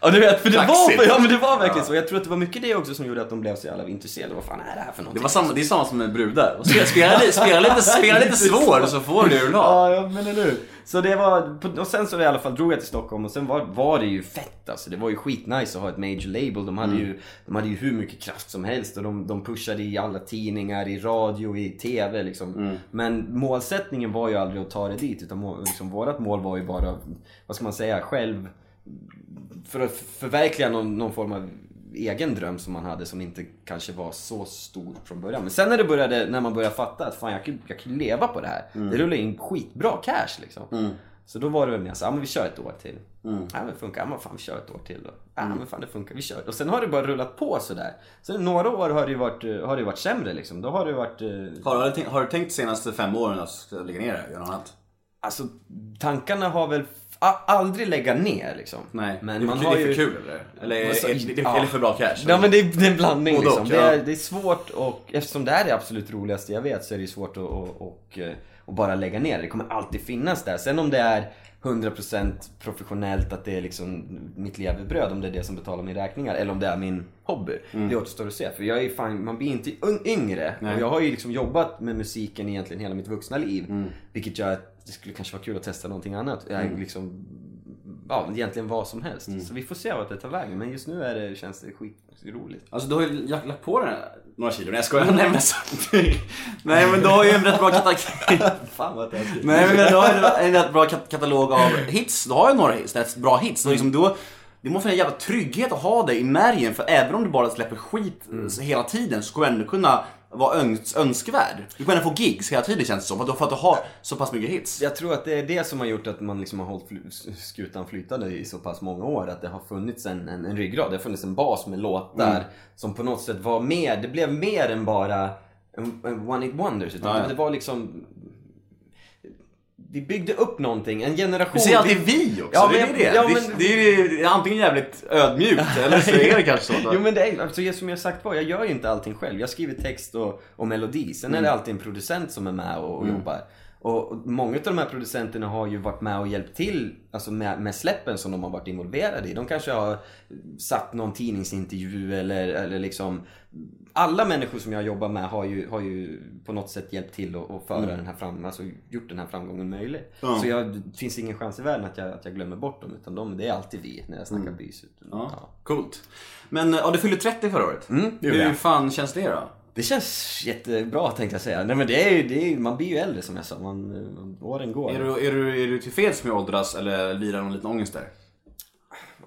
Ja du vet, för det var, ja, men det var verkligen så. Jag tror att det var mycket det också som gjorde att de blev så jävla intresserade. Vad fan är det här för Det, någonting? var samma, det är samma som med brudar. Spela, spela, lite- spela, lite, spela *laughs* lite svår så får du det du. Ja, ja men eller hur. Så det var, och sen så i alla fall drog jag till Stockholm och sen var, var det ju fett alltså. Det var ju skitnice att ha ett major label. De hade, ju, de hade ju hur mycket kraft som helst och de, de pushade i alla tidningar, i radio, i TV liksom. Men målsättningen var ju aldrig att ta det dit utan liksom, vårat mål var ju bara, vad ska man säga, själv för att förverkliga någon, någon form av egen dröm som man hade som inte kanske var så stor från början. Men sen när det började, när man började fatta att fan jag kan, jag kan leva på det här. Det rullar in skitbra cash liksom. Så då var det väl mer så, ja men vi kör ett år till. Ja men det funkar, ja men fan vi kör ett år till då. Ja men fan det funkar, vi kör. Och sen har det bara rullat på sådär. Sen några år har det ju varit, eh, har det varit sämre liksom. Då har det varit eh, Har du, tänkt, har du tänkt senaste fem åren att lägga ner det och göra något annat? Alltså tankarna har väl aldrig lägga ner liksom. Nej, Men det, man det har är för ju... kul eller? Eller Alltså, är, är, det, ja. är det för bra cash? Ja men det är, det är en blandning Både liksom. och, det, ja. är, det är svårt och eftersom det är det absolut roligaste jag vet så är det svårt att och, och, eh, och bara lägga ner det. Det kommer alltid finnas där. Sen om det är 100% professionellt, att det är liksom mitt levebröd, om det är det som betalar mina räkningar eller om det är min hobby. Mm. Det återstår att se. För jag är fan, man blir inte yngre och jag har ju liksom jobbat med musiken egentligen hela mitt vuxna liv. Mm. Vilket gör att det skulle kanske vara kul att testa någonting annat. Jag liksom, ja, egentligen vad som helst. Mm. Så vi får se vart det tar vägen. Men just nu är det, känns det skitroligt. Alltså du har ju lagt, på den här, några kilo. Nej jag skojar. Nej men, så, *laughs* nej men du har ju en rätt bra katalog. *laughs* Fan vad. Nej men du har en rätt bra kat- katalog av hits. Du har ju några hits, rätt bra hits. Och liksom då, det måste vara en jävla trygghet att ha dig i märgen. För även om du bara släpper skit eh, hela tiden så kommer du ändå kunna vara öns önskvärd. Du kommer ändå få gigs hela tiden känns det som. För att du- har så pass mycket hits. Jag tror att det är det som har gjort att man liksom har hållit skutan flytande i så pass många år. Att det har funnits en, en, en ryggrad. Det har funnits en bas med låtar som på något sätt var mer. Det blev mer än bara en, en one hit wonders. Utan Ja, ja. det var liksom... Vi byggde upp någonting, en generation. Du säger alltid vi också, Ja, det är det. ja, det, men- det, är, det är antingen jävligt ödmjukt *laughs* eller så är det kanske så. Jo men det är alltså, som jag sagt var, jag gör ju inte allting själv. Jag skriver text och, och melodi. Sen Mm. är det alltid en producent som är med och, och jobbar. Och, och många av de här producenterna har ju varit med och hjälpt till alltså med, med släppen som de har varit involverade i. De kanske har satt någon tidningsintervju eller, eller liksom alla människor som jag jobbar med har ju, har ju på något sätt hjälpt till att att föra den här fram, alltså gjort den här framgången möjlig. Så jag, det finns ingen chans i världen att jag, att jag glömmer bort dem. Utan de, det är alltid vi när jag snackar bys. Ja, coolt. Men ja, du fyllde 30 förra året. gjorde Hur jag. fan känns det då? Det känns jättebra tänkte jag säga. Nej men det är ju, det är, man blir ju äldre som jag sa. Man, man- åren går. Är du, är du, är du tillfreds med att åldras eller lirar någon liten ångest där?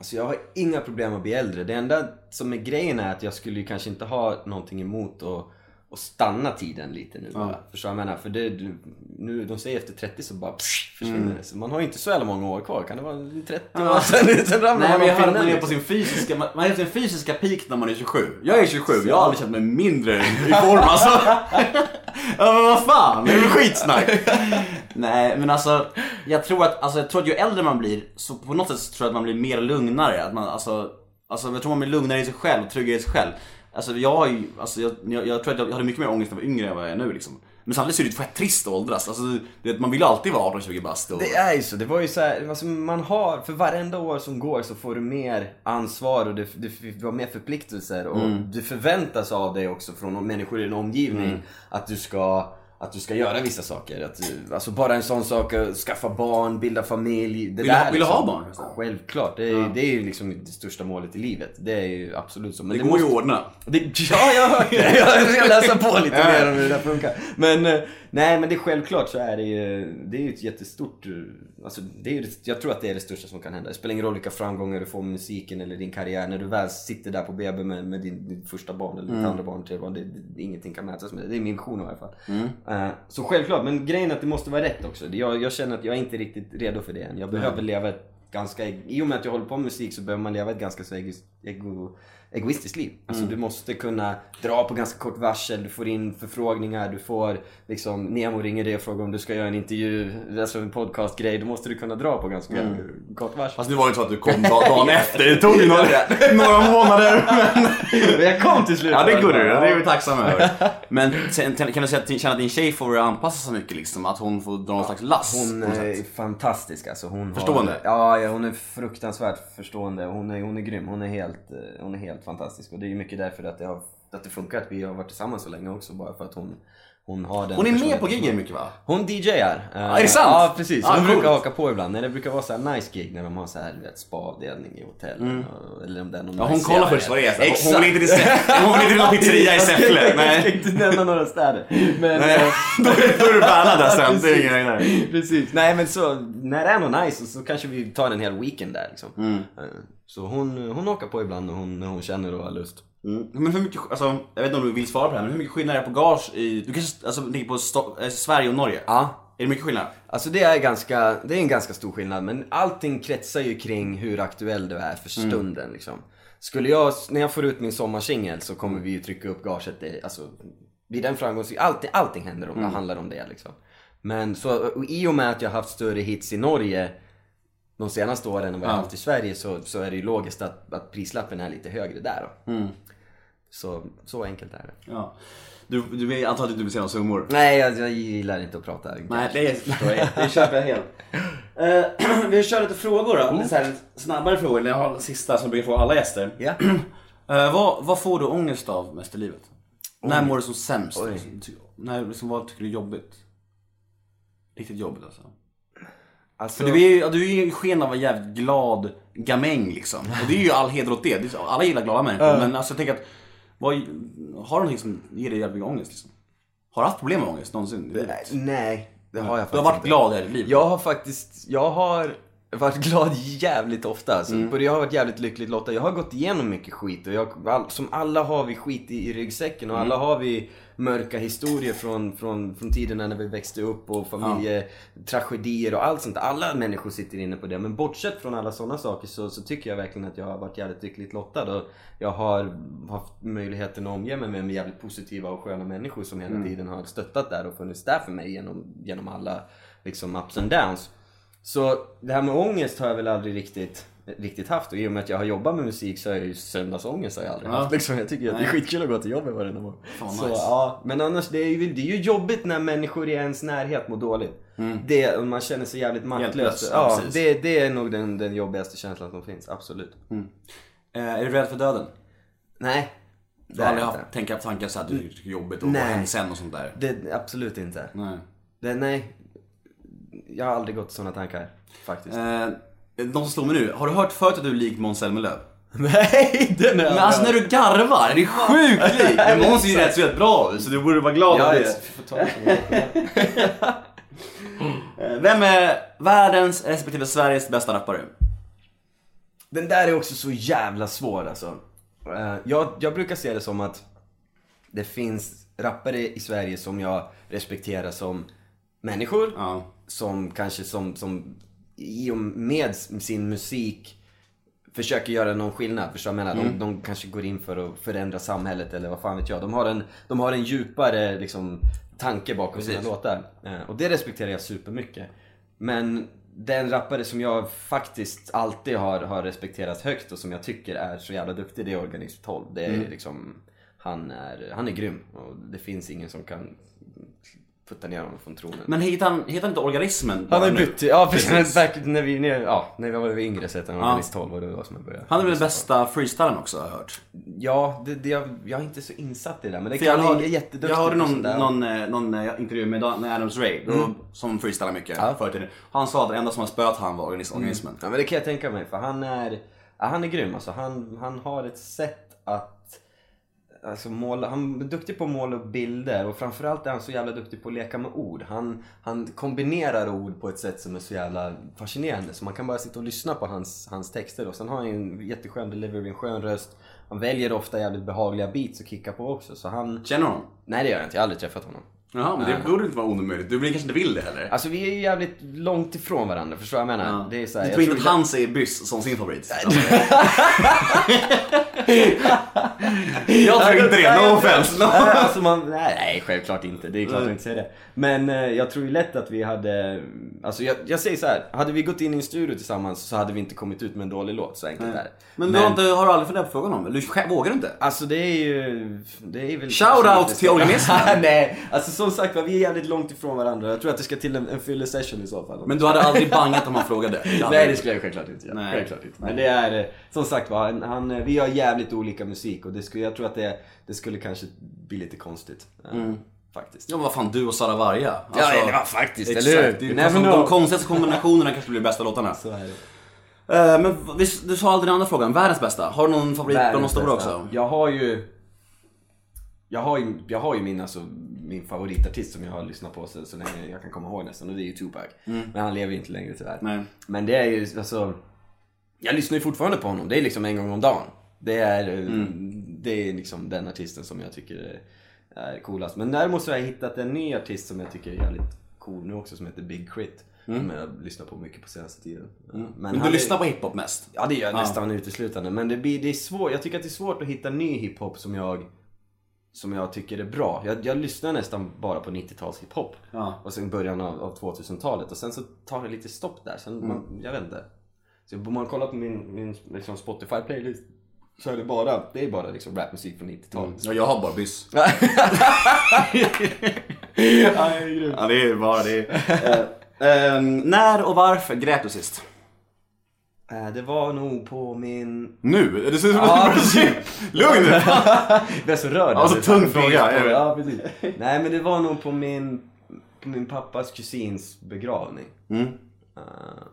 Alltså jag har inga problem att bli äldre. Det enda som är grejen är att jag skulle ju kanske inte ha någonting emot att, att stanna tiden lite nu bara. Förstår du vad jag menar? För det, nu, de säger efter 30 så bara pff, försvinner det. Så man har ju inte så jävla många år kvar. Kan det vara 30 år sen, sen ramlar Nej man jag pinnen, är på sin fysiska, man man på sin fysiska peak när man är 27. Jag är 27, jag har aldrig känt mig mindre i form *laughs* alltså. Ja men vad fan, det är väl *laughs* skitsnack. Nej men alltså, jag tror att, alltså, jag tror att ju äldre man blir, så på något sätt tror jag att man blir mer lugnare. Att man, alltså, alltså jag tror man blir lugnare i sig själv, tryggare i sig själv. Alltså jag har ju, alltså jag, jag, jag tror att jag hade mycket mer ångest när jag var yngre än vad jag är nu liksom. Men samtidigt så är det ju fett trist att åldras. Alltså, du vet, man vill ju alltid vara 18-20 bast. Och... Det är ju så. Det var ju så här, alltså man har, för varenda år som går så får du mer ansvar och du, du, du har mer förpliktelser och Mm. det förväntas av dig också från människor i din omgivning att du ska att du ska göra vissa saker. Att, alltså bara en sån sak, skaffa barn, bilda familj. Det Vill där, du- vill du ha barn, förresten? Självklart. Det är, det är ju liksom det största målet i livet. Det är ju absolut så. Men Det går ju att måste- ordna. det, ja, jag hört det. Jag ska läsa på lite mer om hur det där funkar. Men eh, nej, men det är självklart så är det ju, det är ju ett jättestort, eh, alltså det är ju, jag tror att det är det största som kan hända. Det spelar ingen roll vilka framgångar du får med musiken eller din karriär. När du väl sitter där på BB med, med din, din första barn eller ditt andra barn, tredje barn, det, det, ingenting kan mätas med det. Det är min vision i alla fall. Eh, så självklart, men grejen är att det måste vara rätt också. Jag, jag känner att jag är inte riktigt redo för det än. Jag behöver leva ett ganska, i och med att jag håller på med musik så behöver man leva ett ganska så ego, ego, egoistiskt liv. Alltså du måste kunna dra på ganska kort varsel, du får in förfrågningar, du får liksom, Nemo ringer dig och frågar om du ska göra en intervju, alltså en podcastgrej, då måste du kunna dra på ganska kort varsel. Fast nu var det inte så att du kom da- dagen *laughs* efter. Det tog ju några, *laughs* några månader. Men... *laughs* Men jag kom till slut! Ja det fall. du, det är vi tacksamma över. Men sen, kan du säga att- känna att din tjej får anpassa sig mycket liksom? Att hon får dra någon slags lass? Hon är fantastisk alltså. Hon Förstående? Har, ja, ja, hon är fruktansvärt förstående. Hon är, hon är grym. Hon är, helt, eh, hon är helt fantastisk. Och det är ju mycket därför att det har att det funkar att vi har varit tillsammans så länge också. Bara för att hon, hon har den Hon är med på giggen mycket va? Hon DJar. Eh, är det sant? Ja precis. Ah, Hon coolt. brukar haka på ibland. När det brukar vara så här nice gig när de har så här vet, spa-avdelning i hotell. och- Eller om det är någon Mm. Ja, hon kollar först vad det är. Exakt. Hon vill inte till. Hon vill inte till någon pizzeria i *laughs* Jag Säffle. Jag ska Nej. inte nämna några städer. Men, Nej. eh, *laughs* Då är du bannad *laughs* där sen. Det är ingen där. Precis. Nej men så, när det är något nice så, så kanske vi tar en hel weekend där liksom. Mm. Eh, Så hon, hon åker på ibland när hon, när hon känner och har lust. Mm. Men hur mycket, alltså, jag vet inte om du vill svara på det här, men hur mycket skillnad är det på gage i, du kanske alltså, tänker på Sto- eh, Sverige och Norge? Ja. Är det mycket skillnad? Alltså det är, ganska, det är en ganska stor skillnad men allting kretsar ju kring hur aktuell du är för stunden liksom. Skulle jag, när jag får ut min sommarsingel så kommer vi ju trycka upp gaget, i- alltså vid den framgångs... Allting, allting händer om, handlar om det liksom. Men så, och i och med att jag har haft större hits i Norge de senaste åren än vad jag har haft i Sverige så, så är det ju logiskt att, att prislappen är lite högre där då. Så, så enkelt är det. Ja. Du, du antar att du inte vill säga några summor? Nej, jag, jag gillar inte att prata. Nej, det jag. *laughs* Det köper jag helt. Uh, *clears throat* vi kör lite frågor då. Lite så här, snabbare frågor. Eller Jag har sista som jag brukar få alla gäster. Ja. *clears throat* Eh, vad, vad får du ångest av mest i livet? När mår du som sämst? Oj. Ty- När, liksom, vad tycker du är jobbigt? Riktigt jobbigt alltså. Alltså, För du är ju du är ju sken av en jävligt glad gamäng liksom. Och det är ju all heder åt det. Alla gillar glada människor. Men alltså jag tänker att, vad, har du någonting som ger dig jävligt mycket ångest liksom? Har du haft problem med ångest någonsin? Det, nej, nej, det har jag faktiskt du har varit inte. glad i ditt liv? Jag har faktiskt, jag har varit *laughs* glad jävligt ofta. Alltså. Mm. Jag har varit jävligt lyckligt lottad. Jag har gått igenom mycket skit. Och jag, som alla har vi skit i, i ryggsäcken. Och Mm. alla har vi mörka historier från, från, från tiderna när vi växte upp. Och familjetragedier och allt sånt. Alla människor sitter inne på det. Men bortsett från alla sådana saker så, så tycker jag verkligen att jag har varit jävligt lyckligt lottad. Och jag har haft möjligheten att omge mig med, jävligt positiva och sköna människor som hela tiden har stöttat där och funnits där för mig genom, genom alla liksom, ups and downs. Så det här med ångest har jag väl aldrig riktigt, riktigt haft och i och med att jag har jobbat med musik så har jag ju söndagsångest har jag aldrig Ja. haft liksom. Jag tycker att det är skitkul att gå till jobbet varenda morgon. Fan, så, nice. ja, men annars det är, ju, det är ju jobbigt när människor i ens närhet mår dåligt. Det, och man känner sig jävligt maktlös. Ja, Ja, det, det är nog den, den jobbigaste känslan som finns, absolut. Eh, är du rädd för döden? Nej. Du Det har aldrig haft tänka tankar såhär, du det är jobbigt och vad händer sen och sånt där? Det, absolut inte. Nej. Det, nej. Jag har aldrig gått sådana tankar, faktiskt. Eh, de som slår mig nu, har du hört förut att du är lik Måns Zelmerlöw? *laughs* nej, den är Men alltså när du garvar, det är sjukt likt! *laughs* Men Måns är ju rätt så rätt bra så du borde vara glad Ja, det. ta det. *laughs* Eh, Vem är världens respektive Sveriges bästa rappare? Den där är också så jävla svår alltså. Eh, Jag, jag brukar se det som att det finns rappare i Sverige som jag respekterar som människor. Ja. Som kanske som, som i och med sin musik försöker göra någon skillnad. Förstår du vad jag menar? De, de kanske går in för att förändra samhället eller vad fan vet jag. De har en, de har en djupare liksom, tanke bakom sina Precis. låtar. Eh, Och det respekterar jag supermycket. Men den rappare som jag faktiskt alltid har, har respekterat högt och som jag tycker är så jävla duktig, det är Organism 12. Det är liksom, han är, han är grym. Och det finns ingen som kan putta ner honom från tronen. Men heter han, heter han inte organismen? han har ju bytt, ja precis. Back, när, vi, när, ja, när vi var yngre så hette han Ja. Organist 12 och det var som jag började. Han är väl bästa freestylen också har jag hört. Ja, det, det, jag, jag är inte så insatt i det där, men det För kan jag, jag hörde, är jätteduktig jag hörde någon, någon, eh, någon eh, intervju med Dan- Adams Ray, då, som freestylar mycket Ja. förr i tiden. Han sa att det enda som har spöat han var organis- organismen. Ja men det kan jag tänka mig för han är, ja, han är grym alltså. Han, han har ett sätt att Alltså måla, han är duktig på att måla upp bilder och framförallt är han så jävla duktig på att leka med ord. Han, han kombinerar ord på ett sätt som är så jävla fascinerande. Så man kan bara sitta och lyssna på hans, hans texter. Och sen har han ju en jätteskön delivery, en skön röst. Han väljer ofta jävligt behagliga beats att kicka på också. Så han... Känner du honom? Nej det gör jag inte, jag har aldrig träffat honom. Jaha, men det borde inte vara omöjligt. Du kanske inte vill det heller? Alltså vi är ju jävligt långt ifrån varandra, förstår du vad jag menar? Ja. Det är så här, du tror inte att han säger byss som sin favorit? *laughs* jag tror inte det, no offense. *laughs* No. Alltså man, nej, självklart inte. Det är klart jag inte säger det. Men eh, jag tror ju lätt att vi hade... Alltså jag, jag säger så här. Hade vi gått in i en studio tillsammans så hade vi inte kommit ut med en dålig låt. Så enkelt är det. Men, du har, du aldrig funderat på frågan om? Du vågar du inte? Alltså det är ju... Det är väl Shout kanske out lite till *laughs* organismen. Nej, alltså som sagt vi är jävligt långt ifrån varandra. Jag tror att det ska till en, en fylle session i så fall. Men du hade aldrig bangat om han frågade? Nej det skulle jag självklart inte göra. Nej. Självklart inte. Men det är, som sagt han, han, vi har jävligt olika musik och det skulle, jag tror att det, det skulle kanske bli lite konstigt. eh, Faktiskt. Ja men vad fan, du och Sara Varga. Alltså, ja, det var faktiskt, exakt. eller hur? Det alltså, de konstigaste kombinationerna kanske blir de bästa låtarna. Så är det. Eh, men visst, du sa aldrig den andra frågan, världens bästa. Har du någon favorit bland de stora också? Jag har ju... Jag har ju, jag har ju min, alltså, min favoritartist som jag har lyssnat på så, så länge jag kan komma ihåg nästan och det är ju Tupac. Men han lever ju inte längre tyvärr. Nej. Men det är ju alltså... Jag lyssnar ju fortfarande på honom. Det är liksom en gång om dagen. Det är, eh, det är liksom den artisten som jag tycker är, coolast. Men däremot så har jag hittat en ny artist som jag tycker är jävligt cool nu också som heter Big Crit. Som jag har lyssnat på mycket på senaste tiden. Men du han är- lyssnar på hiphop mest? Ja det gör jag nästan uteslutande. Men det, blir, det är svårt, jag tycker att det är svårt att hitta ny hiphop som jag som jag tycker är bra. Jag, jag lyssnar nästan bara på 90-tals hiphop. Ja. Och sen början av, av 2000-talet. Och sen så tar det lite stopp där. Sen man, jag vet inte. Så om man kollar på min, min liksom Spotify-playlist så är det bara, det är bara liksom rapmusik från 90-talet. Ja, jag har bara byss. *laughs* ja, är det är bara det. Eh, eh, när och varför grät du sist? Eh, Det var nog på min... Nu? Det ser ut som Ja, att Lugn! Jag *laughs* blev så rörd. Ja, så Det är tung fråga. Ja, precis. Nej, men det var nog på min, på min pappas kusins begravning. Mm. Eh,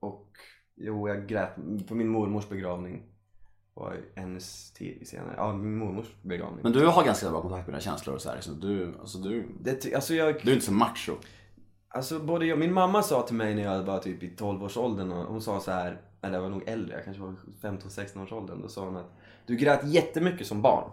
och jo, jag grät på min mormors begravning. Var hennes tid senare. Ja, min mormors begravning. Men du har ganska bra kontakt med dina känslor och så här, så du, alltså du, det, alltså jag, du är inte så macho. Alltså både jag, min mamma sa till mig när jag var typ i 12-årsåldern och hon sa så här, eller jag var nog äldre, jag kanske var 15-16 års åldern. Då sa hon att du grät jättemycket som barn.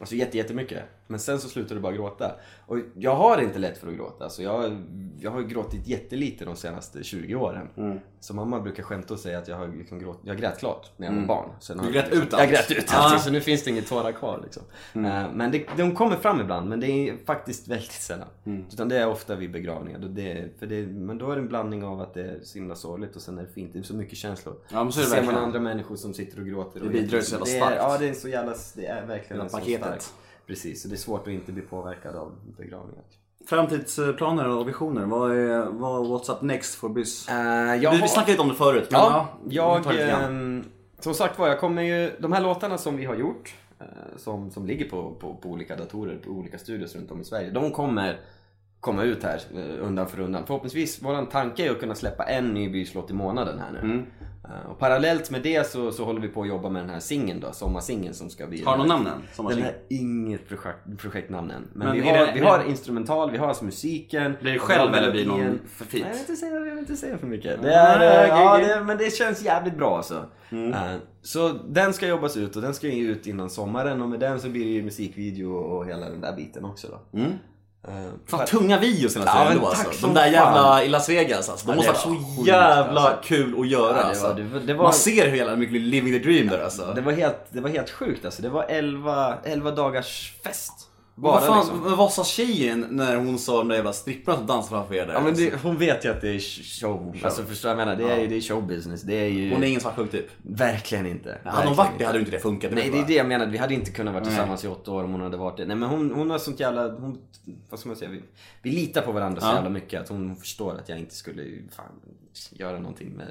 Alltså jätte, jättemycket. Men sen så slutade du bara gråta. Och jag har inte lätt för att gråta. Alltså jag, jag har gråtit jättelite de senaste 20 åren. Mm. Så mamma brukar skämta och säga att jag har liksom gråt, jag grät klart när jag var barn. Sen har Mm. Du jag- grät ut Jag allt. grät ut allt. Så nu finns det inget tårar kvar liksom. Mm. Eh, Men det, de kommer fram ibland. Men det är faktiskt väldigt sällan. Mm. Utan det är ofta vid begravningar. Då det, för det, men då är det en blandning av att det är så himla sorgligt och sen är det fint. Det är så mycket känslor. Ja, men så är det ser man andra människor som sitter och gråter. Det bidrar så jävla starkt. Ja, det är så jävla, det är verkligen Hela så starkt. Precis, så det är svårt att inte bli påverkad av begravningar. Framtidsplaner och visioner, vad är, vad, what's up next for Byss? Jag vi, vi har- snackade lite om det förut, men Ja, vi jag... grann. ehm, som sagt var, jag kommer ju... De här låtarna som vi har gjort, eh, som, som ligger på, på, på olika datorer, på olika studios runt om i Sverige. De kommer komma ut här eh, undan för undan. Förhoppningsvis, våran tanke är att kunna släppa en ny byslåt i månaden här nu. Mm. Eh, och parallellt med det så, så håller vi på att jobba med den här singeln då, sommarsingeln som ska bli... Har du någon namn än? Den är inget projekt, projektnamn än. Men, Men vi, har, det- vi har instrumental, vi har alltså musiken. Blir det har själv eller blir det någon för fint? Nej, jag vill inte säga, jag vill inte säga för mycket. Det Nej, är, okej, ja, det, men det känns jävligt bra alltså. Mm. Så den ska jobbas ut och den ska ju ut innan sommaren och med den så blir det ju musikvideo och hela den där biten också då. Mm. Eh, Fan tunga videos Ja, men ändå tack alltså. De där jävla fan. i Las Vegas alltså. De Ja, måste ha så sjukt, jävla alltså. kul att göra Ja, det var- alltså. det var- det var- Man ser hur jävla mycket living the dream där alltså. Det var helt, det var helt sjukt alltså. Det var 11, 11 dagars fest. Bara vad fan, liksom. vad sa tjejen när hon sa de där jävla stripparna som dansade framför er där? Ja men det, hon vet ju att det är show. Alltså förstår jag menar? Det är, det är showbusiness. Det är ju... Hon är ingen svartsjuk typ. Verkligen inte. Hade hon varit det hade ju inte det funkat. Nej det är det jag menar, vi hade inte kunnat vara tillsammans i åtta år om hon hade varit det. Nej men hon, hon har sånt jävla, hon, vad ska man säga, vi, vi litar på varandra så Ja. jävla mycket att hon förstår att jag inte skulle fan, göra någonting med,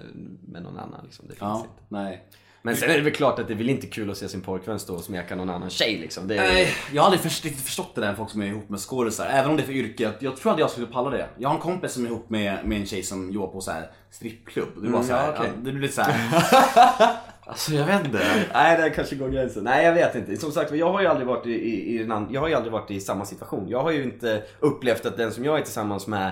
med någon annan liksom. Det finns Ja, inte. nej. Men sen är det väl klart att det är väl inte kul att se sin pojkvän stå och smeka någon annan tjej liksom. Det är, Nej, jag har aldrig först, riktigt förstått det där med folk som är ihop med skådisar. Även om det är för yrke. Jag, tror att jag skulle palla det. Jag har en kompis som är ihop med, med en tjej som jobbar på så här strippklubb. Det, var så här, ja, ja, det blir lite så här. *laughs* alltså jag vet inte. Nej, där kanske går gränsen. Nej, jag vet inte. Som sagt, jag har ju aldrig varit i, i, i, jag har ju aldrig varit i samma situation. Jag har ju inte upplevt att den som jag är tillsammans med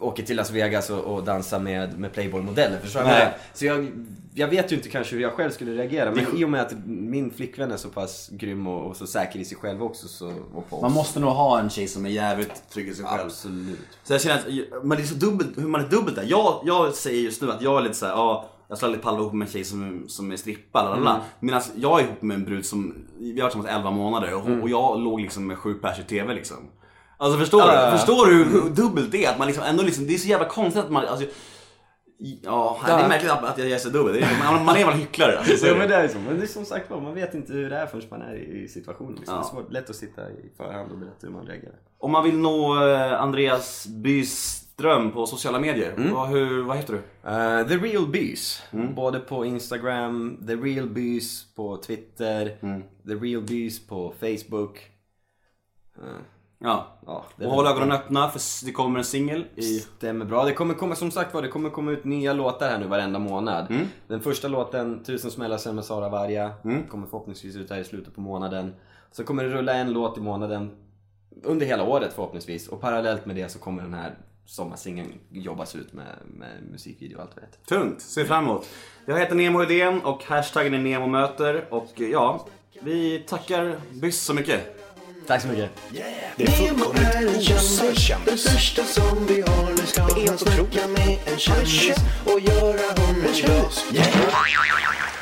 åker till Las Vegas och, och dansar med, med Playboy-modeller. Förstår du jag? Så jag, jag vet ju inte kanske hur jag själv skulle reagera. Men i och med att min flickvän är så pass grym och, och så säker i sig själv också så, och på Man måste nog ha en tjej som är jävligt trygg i sig själv. Absolut. Så jag känner att det är så dubbelt, hur man är dubbelt där. Jag, jag säger just nu att jag är lite såhär, ja jag skulle aldrig palla ihop med en tjej som, som är strippa, mm. Medan jag är ihop med en brud som, vi har varit tillsammans 11 månader och, och jag låg liksom med sju pers i TV liksom. Alltså förstår Ja, du? ja, ja. Förstår du hur, dubbelt det är? Att man liksom ändå liksom, det är så jävla konstigt att man, alltså, Ja, det är märkligt att jag är så dubbel. Är- Man, man är väl hycklare. Alltså, Ja, men det är så. Men det är som sagt var, man vet inte hur det är förrän man är i situationen. Liksom. Det är svårt, lätt att sitta i förhand och berätta hur man reagerar. Om man vill nå eh, Andreas Byström på sociala medier, vad, hur, vad heter du? Uh, The Real Bys. Både på Instagram, The Real Bys på Twitter, The Real Bys på Facebook. Ja. Ja, det Och håll ögonen öppna för det kommer en singel i... stämmer bra. Det kommer komma, som sagt var, det kommer komma ut nya låtar här nu varenda månad. Den första låten, Tusen smällar sen med Sara Varga, kommer förhoppningsvis ut här i slutet på månaden. Så kommer det rulla en låt i månaden under hela året förhoppningsvis. Och parallellt med det så kommer den här sommarsingeln jobbas ut med, med musikvideo och allt vad det heter. Tungt, ser fram emot. Jag heter Nemo Idén och hashtaggen är NEMOMÖTER och ja, vi tackar Byss så mycket. Tack så mycket. Nemo är en kändis, den största som vi har. Nu ska han snacka med en kändis och göra honom glad.